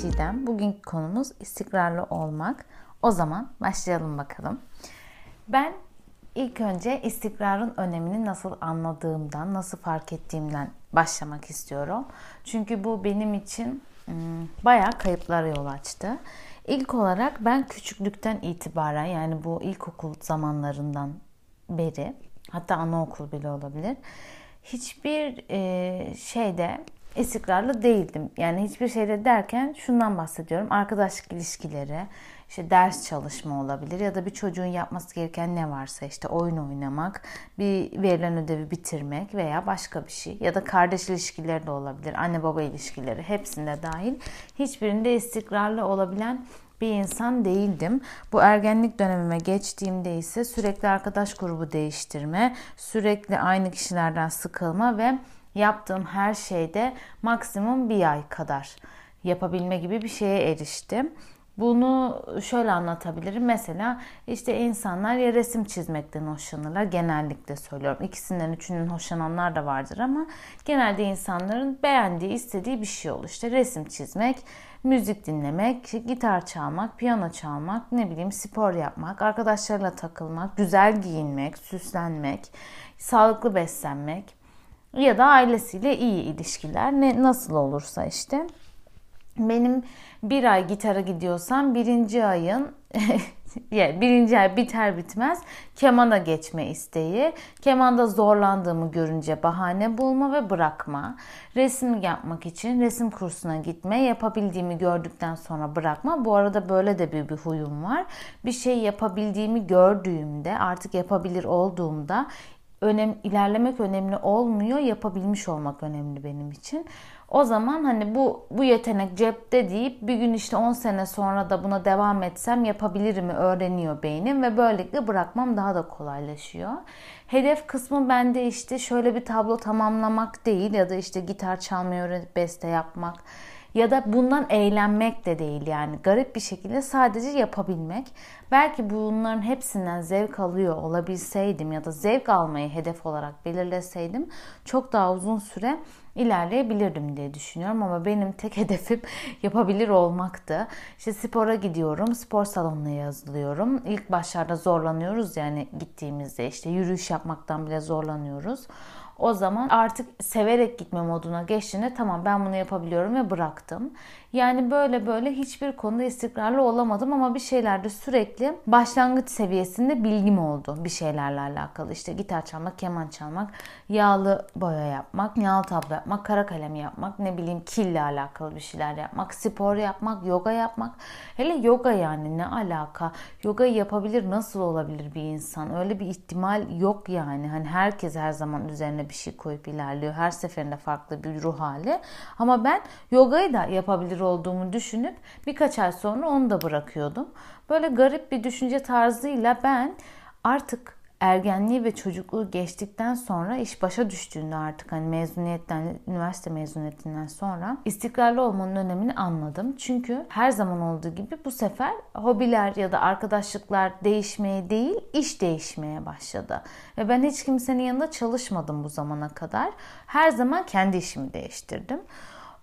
Çiğdem. Bugünkü konumuz istikrarlı olmak. O zaman başlayalım bakalım. Ben ilk önce istikrarın önemini nasıl anladığımdan, nasıl fark ettiğimden başlamak istiyorum. Çünkü bu benim için hmm, bayağı kayıplara yol açtı. İlk olarak ben küçüklükten itibaren yani bu ilkokul zamanlarından beri hatta anaokul bile olabilir. Hiçbir e, şeyde istikrarlı değildim. Yani hiçbir şeyde derken şundan bahsediyorum. Arkadaşlık ilişkileri, işte ders çalışma olabilir ya da bir çocuğun yapması gereken ne varsa işte oyun oynamak, bir verilen ödevi bitirmek veya başka bir şey ya da kardeş ilişkileri de olabilir, anne baba ilişkileri hepsinde dahil. Hiçbirinde istikrarlı olabilen bir insan değildim. Bu ergenlik dönemime geçtiğimde ise sürekli arkadaş grubu değiştirme, sürekli aynı kişilerden sıkılma ve yaptığım her şeyde maksimum bir ay kadar yapabilme gibi bir şeye eriştim. Bunu şöyle anlatabilirim. Mesela işte insanlar ya resim çizmekten hoşlanırlar. Genellikle söylüyorum. İkisinden üçünün hoşlananlar da vardır ama genelde insanların beğendiği, istediği bir şey olur. İşte resim çizmek, müzik dinlemek, gitar çalmak, piyano çalmak, ne bileyim spor yapmak, arkadaşlarla takılmak, güzel giyinmek, süslenmek, sağlıklı beslenmek ya da ailesiyle iyi ilişkiler ne nasıl olursa işte. Benim bir ay gitara gidiyorsam birinci ayın yani birinci ay biter bitmez kemana geçme isteği, kemanda zorlandığımı görünce bahane bulma ve bırakma, resim yapmak için resim kursuna gitme, yapabildiğimi gördükten sonra bırakma. Bu arada böyle de bir, bir huyum var. Bir şey yapabildiğimi gördüğümde, artık yapabilir olduğumda önem ilerlemek önemli olmuyor, yapabilmiş olmak önemli benim için. O zaman hani bu bu yetenek cepte deyip bir gün işte 10 sene sonra da buna devam etsem yapabilirim öğreniyor beynim ve böylelikle bırakmam daha da kolaylaşıyor. Hedef kısmı bende işte şöyle bir tablo tamamlamak değil ya da işte gitar çalmayı öğrenip beste yapmak ya da bundan eğlenmek de değil yani garip bir şekilde sadece yapabilmek. Belki bunların hepsinden zevk alıyor olabilseydim ya da zevk almayı hedef olarak belirleseydim çok daha uzun süre ilerleyebilirdim diye düşünüyorum ama benim tek hedefim yapabilir olmaktı. İşte spora gidiyorum, spor salonuna yazılıyorum. İlk başlarda zorlanıyoruz yani gittiğimizde işte yürüyüş yapmaktan bile zorlanıyoruz. O zaman artık severek gitme moduna geçtiğinde tamam ben bunu yapabiliyorum ve bıraktım. Yani böyle böyle hiçbir konuda istikrarlı olamadım ama bir şeylerde sürekli başlangıç seviyesinde bilgim oldu bir şeylerle alakalı. İşte gitar çalmak, keman çalmak, yağlı boya yapmak, yağlı tablo yapmak, kara kalem yapmak, ne bileyim kille alakalı bir şeyler yapmak, spor yapmak, yoga yapmak. Hele yoga yani ne alaka? Yoga yapabilir nasıl olabilir bir insan? Öyle bir ihtimal yok yani. Hani herkes her zaman üzerine bir şey koyup ilerliyor. Her seferinde farklı bir ruh hali. Ama ben yogayı da yapabilir olduğumu düşünüp birkaç ay sonra onu da bırakıyordum. Böyle garip bir düşünce tarzıyla ben artık ergenliği ve çocukluğu geçtikten sonra iş başa düştüğünde artık hani mezuniyetten, üniversite mezuniyetinden sonra istikrarlı olmanın önemini anladım. Çünkü her zaman olduğu gibi bu sefer hobiler ya da arkadaşlıklar değişmeye değil, iş değişmeye başladı. Ve ben hiç kimsenin yanında çalışmadım bu zamana kadar. Her zaman kendi işimi değiştirdim.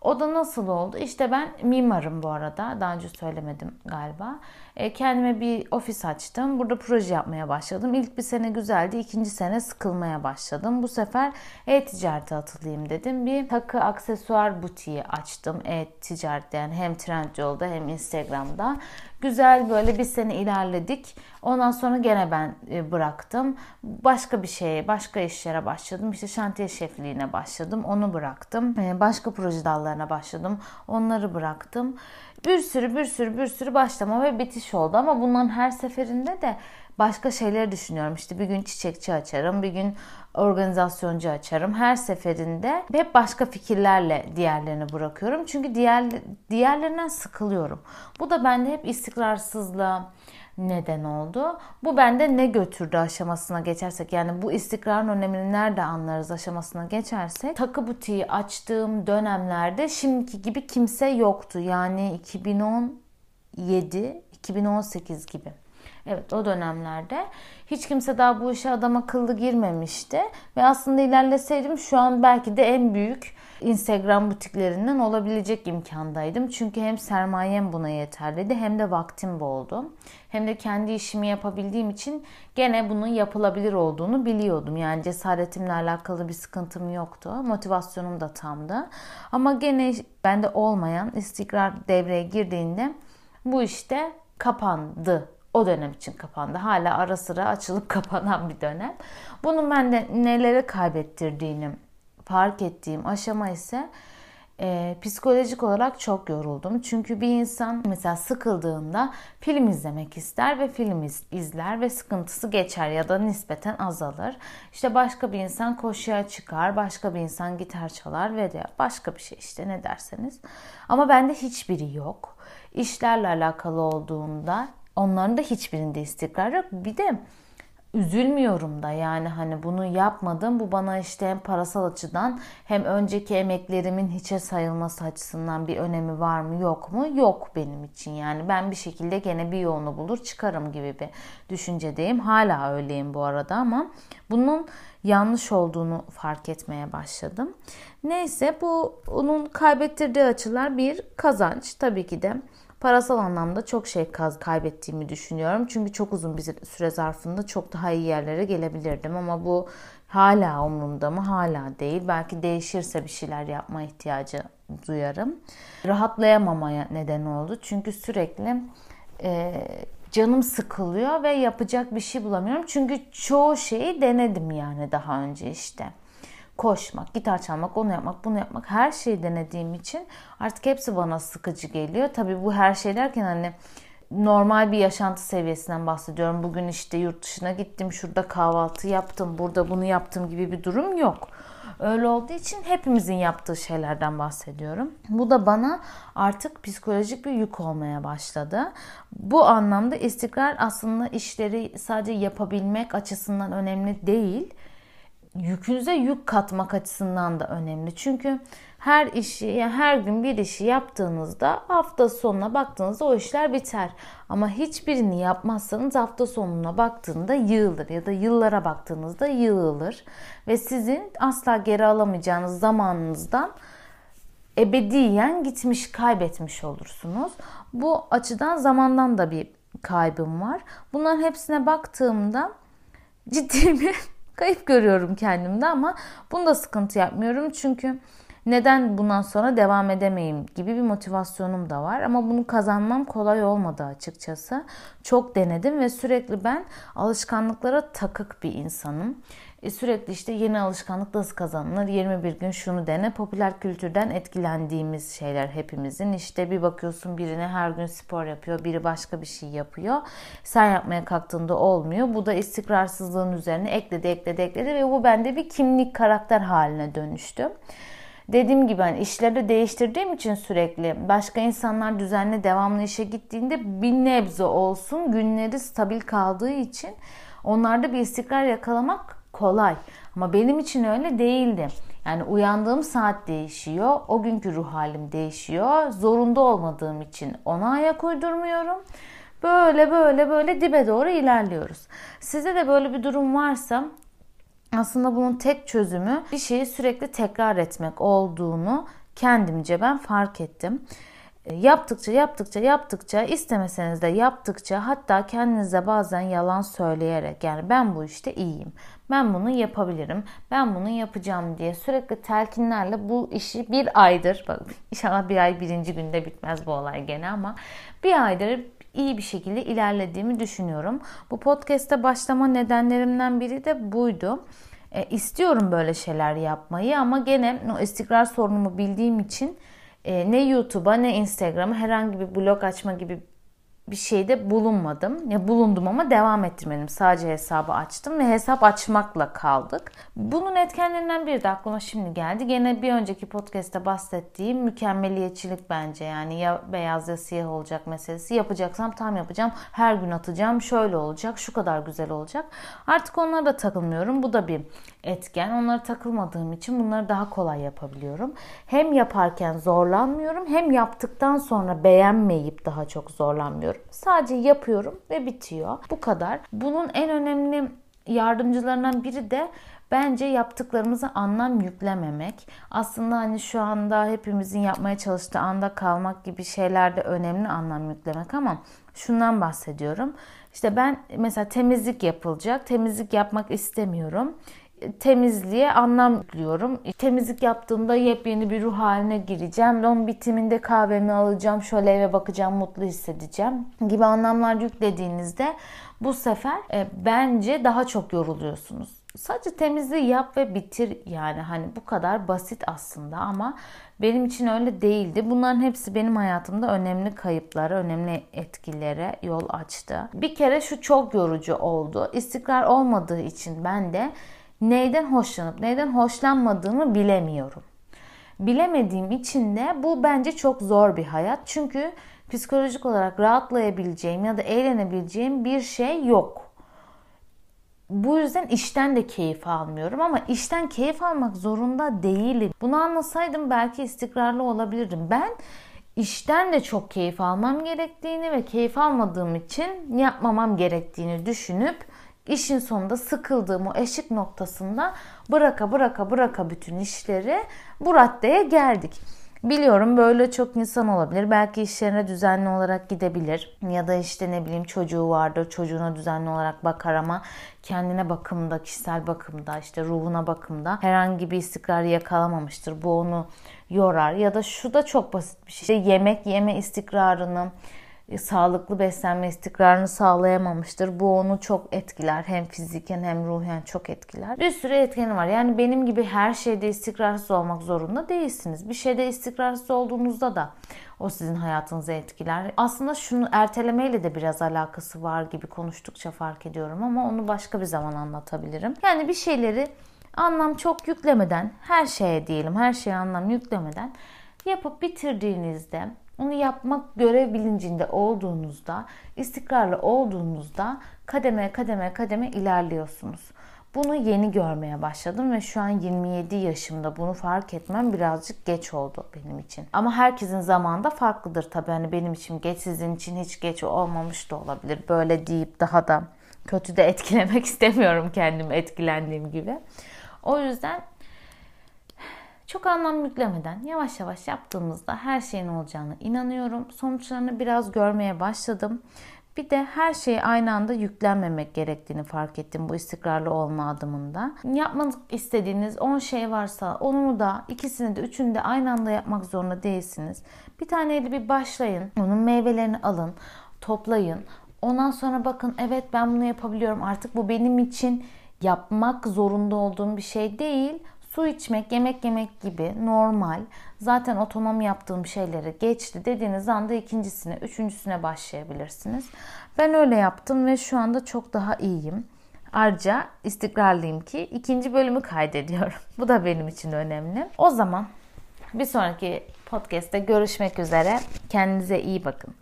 O da nasıl oldu? İşte ben mimarım bu arada. Daha önce söylemedim galiba. E, kendime bir ofis açtım. Burada proje yapmaya başladım. İlk bir sene güzeldi. ikinci sene sıkılmaya başladım. Bu sefer e-ticarete atılayım dedim. Bir takı aksesuar butiği açtım. E-ticaret yani hem Trendyol'da hem Instagram'da. Güzel böyle bir sene ilerledik. Ondan sonra gene ben e, bıraktım. Başka bir şeye, başka işlere başladım. İşte şantiye şefliğine başladım. Onu bıraktım. E, başka proje dallarına başladım. Onları bıraktım. Bir sürü bir sürü bir sürü başlama ve bitiş oldu ama bunların her seferinde de başka şeyleri düşünüyorum. İşte bir gün çiçekçi açarım, bir gün organizasyoncu açarım. Her seferinde hep başka fikirlerle diğerlerini bırakıyorum. Çünkü diğer diğerlerinden sıkılıyorum. Bu da bende hep istikrarsızlığa, neden oldu. Bu bende ne götürdü aşamasına geçersek yani bu istikrarın önemini nerede anlarız aşamasına geçersek takı butiği açtığım dönemlerde şimdiki gibi kimse yoktu. Yani 2017 2018 gibi. Evet o dönemlerde hiç kimse daha bu işe adam akıllı girmemişti. Ve aslında ilerleseydim şu an belki de en büyük Instagram butiklerinden olabilecek imkandaydım. Çünkü hem sermayem buna yeterliydi hem de vaktim boldu. Hem de kendi işimi yapabildiğim için gene bunun yapılabilir olduğunu biliyordum. Yani cesaretimle alakalı bir sıkıntım yoktu. Motivasyonum da tamdı. Ama gene bende olmayan istikrar devreye girdiğinde bu işte kapandı o dönem için kapandı. Hala ara sıra açılıp kapanan bir dönem. Bunun bende neleri kaybettirdiğini fark ettiğim aşama ise e, psikolojik olarak çok yoruldum. Çünkü bir insan mesela sıkıldığında film izlemek ister ve film iz, izler ve sıkıntısı geçer ya da nispeten azalır. İşte başka bir insan koşuya çıkar, başka bir insan gitar çalar ve de başka bir şey işte ne derseniz. Ama bende hiçbiri yok. İşlerle alakalı olduğunda onların da hiçbirinde istikrar yok. Bir de üzülmüyorum da yani hani bunu yapmadım. Bu bana işte hem parasal açıdan hem önceki emeklerimin hiçe sayılması açısından bir önemi var mı yok mu? Yok benim için. Yani ben bir şekilde gene bir yolunu bulur çıkarım gibi bir düşüncedeyim. Hala öyleyim bu arada ama bunun yanlış olduğunu fark etmeye başladım. Neyse bu onun kaybettirdiği açılar bir kazanç. Tabii ki de parasal anlamda çok şey kaybettiğimi düşünüyorum. Çünkü çok uzun bir süre zarfında çok daha iyi yerlere gelebilirdim ama bu hala umurumda mı? Hala değil. Belki değişirse bir şeyler yapma ihtiyacı duyarım. Rahatlayamamaya neden oldu. Çünkü sürekli e, canım sıkılıyor ve yapacak bir şey bulamıyorum. Çünkü çoğu şeyi denedim yani daha önce işte koşmak, gitar çalmak, onu yapmak, bunu yapmak her şeyi denediğim için artık hepsi bana sıkıcı geliyor. Tabii bu her şey derken hani normal bir yaşantı seviyesinden bahsediyorum. Bugün işte yurt dışına gittim, şurada kahvaltı yaptım, burada bunu yaptım gibi bir durum yok. Öyle olduğu için hepimizin yaptığı şeylerden bahsediyorum. Bu da bana artık psikolojik bir yük olmaya başladı. Bu anlamda istikrar aslında işleri sadece yapabilmek açısından önemli değil yükünüze yük katmak açısından da önemli. Çünkü her işi, yani her gün bir işi yaptığınızda hafta sonuna baktığınızda o işler biter. Ama hiçbirini yapmazsanız hafta sonuna baktığında yığılır ya da yıllara baktığınızda yığılır. Ve sizin asla geri alamayacağınız zamanınızdan ebediyen gitmiş, kaybetmiş olursunuz. Bu açıdan zamandan da bir kaybım var. Bunların hepsine baktığımda ciddi bir kayıp görüyorum kendimde ama bunda sıkıntı yapmıyorum. Çünkü neden bundan sonra devam edemeyim gibi bir motivasyonum da var. Ama bunu kazanmam kolay olmadı açıkçası. Çok denedim ve sürekli ben alışkanlıklara takık bir insanım. E, sürekli işte yeni alışkanlık nasıl kazanılır? 21 gün şunu dene. Popüler kültürden etkilendiğimiz şeyler hepimizin. İşte bir bakıyorsun birine her gün spor yapıyor, biri başka bir şey yapıyor. Sen yapmaya kalktığında olmuyor. Bu da istikrarsızlığın üzerine ekledi, ekledi, ekledi ve bu bende bir kimlik, karakter haline dönüştü. Dediğim gibi hani işleri değiştirdiğim için sürekli başka insanlar düzenli devamlı işe gittiğinde bir nebze olsun günleri stabil kaldığı için onlarda bir istikrar yakalamak kolay. Ama benim için öyle değildi. Yani uyandığım saat değişiyor, o günkü ruh halim değişiyor. Zorunda olmadığım için ona ayak uydurmuyorum. Böyle böyle böyle dibe doğru ilerliyoruz. Size de böyle bir durum varsa aslında bunun tek çözümü bir şeyi sürekli tekrar etmek olduğunu kendimce ben fark ettim. E, yaptıkça yaptıkça yaptıkça istemeseniz de yaptıkça hatta kendinize bazen yalan söyleyerek yani ben bu işte iyiyim. Ben bunu yapabilirim. Ben bunu yapacağım diye sürekli telkinlerle bu işi bir aydır bak inşallah bir ay birinci günde bitmez bu olay gene ama bir aydır iyi bir şekilde ilerlediğimi düşünüyorum. Bu podcast'te başlama nedenlerimden biri de buydu. E, istiyorum böyle şeyler yapmayı ama gene o istikrar sorunumu bildiğim için e, ne YouTube'a ne Instagram'a herhangi bir blog açma gibi bir şeyde bulunmadım. Ya bulundum ama devam ettirmedim. Sadece hesabı açtım ve hesap açmakla kaldık. Bunun etkenlerinden biri de aklıma şimdi geldi. Gene bir önceki podcast'te bahsettiğim mükemmeliyetçilik bence. Yani ya beyaz ya siyah olacak meselesi. Yapacaksam tam yapacağım. Her gün atacağım. Şöyle olacak. Şu kadar güzel olacak. Artık onlara da takılmıyorum. Bu da bir etken. Onlara takılmadığım için bunları daha kolay yapabiliyorum. Hem yaparken zorlanmıyorum hem yaptıktan sonra beğenmeyip daha çok zorlanmıyorum. Sadece yapıyorum ve bitiyor. Bu kadar. Bunun en önemli yardımcılarından biri de bence yaptıklarımıza anlam yüklememek. Aslında hani şu anda hepimizin yapmaya çalıştığı anda kalmak gibi şeylerde önemli anlam yüklemek ama şundan bahsediyorum. İşte ben mesela temizlik yapılacak. Temizlik yapmak istemiyorum temizliğe anlam yüklüyorum. Temizlik yaptığımda yepyeni bir ruh haline gireceğim. Onun bitiminde kahvemi alacağım, şöyle eve bakacağım, mutlu hissedeceğim gibi anlamlar yüklediğinizde bu sefer e, bence daha çok yoruluyorsunuz. Sadece temizliği yap ve bitir yani hani bu kadar basit aslında ama benim için öyle değildi. Bunların hepsi benim hayatımda önemli kayıplara, önemli etkilere yol açtı. Bir kere şu çok yorucu oldu. İstikrar olmadığı için ben de neyden hoşlanıp neyden hoşlanmadığımı bilemiyorum. Bilemediğim için de bu bence çok zor bir hayat. Çünkü psikolojik olarak rahatlayabileceğim ya da eğlenebileceğim bir şey yok. Bu yüzden işten de keyif almıyorum ama işten keyif almak zorunda değilim. Bunu anlasaydım belki istikrarlı olabilirdim. Ben işten de çok keyif almam gerektiğini ve keyif almadığım için yapmamam gerektiğini düşünüp işin sonunda sıkıldığım o eşik noktasında bıraka bıraka bıraka bütün işleri bu raddeye geldik. Biliyorum böyle çok insan olabilir. Belki işlerine düzenli olarak gidebilir. Ya da işte ne bileyim çocuğu vardır. Çocuğuna düzenli olarak bakar ama kendine bakımda, kişisel bakımda, işte ruhuna bakımda herhangi bir istikrarı yakalamamıştır. Bu onu yorar. Ya da şu da çok basit bir şey. Yemek yeme istikrarını, sağlıklı beslenme istikrarını sağlayamamıştır. Bu onu çok etkiler. Hem fiziken hem ruhen çok etkiler. Bir sürü etkeni var. Yani benim gibi her şeyde istikrarsız olmak zorunda değilsiniz. Bir şeyde istikrarsız olduğunuzda da o sizin hayatınızı etkiler. Aslında şunu ertelemeyle de biraz alakası var gibi konuştukça fark ediyorum ama onu başka bir zaman anlatabilirim. Yani bir şeyleri anlam çok yüklemeden, her şeye diyelim, her şeye anlam yüklemeden yapıp bitirdiğinizde onu yapmak görev bilincinde olduğunuzda, istikrarlı olduğunuzda kademe kademe kademe ilerliyorsunuz. Bunu yeni görmeye başladım ve şu an 27 yaşımda bunu fark etmem birazcık geç oldu benim için. Ama herkesin zamanında farklıdır tabii. Hani benim için geç sizin için hiç geç olmamış da olabilir. Böyle deyip daha da kötü de etkilemek istemiyorum kendimi etkilendiğim gibi. O yüzden çok anlam yüklemeden yavaş yavaş yaptığımızda her şeyin olacağını inanıyorum. Sonuçlarını biraz görmeye başladım. Bir de her şeyi aynı anda yüklenmemek gerektiğini fark ettim bu istikrarlı olma adımında. Yapmak istediğiniz 10 şey varsa onu da ikisini de üçünü de aynı anda yapmak zorunda değilsiniz. Bir taneyle bir başlayın. Onun meyvelerini alın, toplayın. Ondan sonra bakın evet ben bunu yapabiliyorum. Artık bu benim için yapmak zorunda olduğum bir şey değil su içmek, yemek yemek gibi normal, zaten otonom yaptığım şeyleri geçti dediğiniz anda ikincisine, üçüncüsüne başlayabilirsiniz. Ben öyle yaptım ve şu anda çok daha iyiyim. Ayrıca istikrarlıyım ki ikinci bölümü kaydediyorum. Bu da benim için önemli. O zaman bir sonraki podcast'te görüşmek üzere. Kendinize iyi bakın.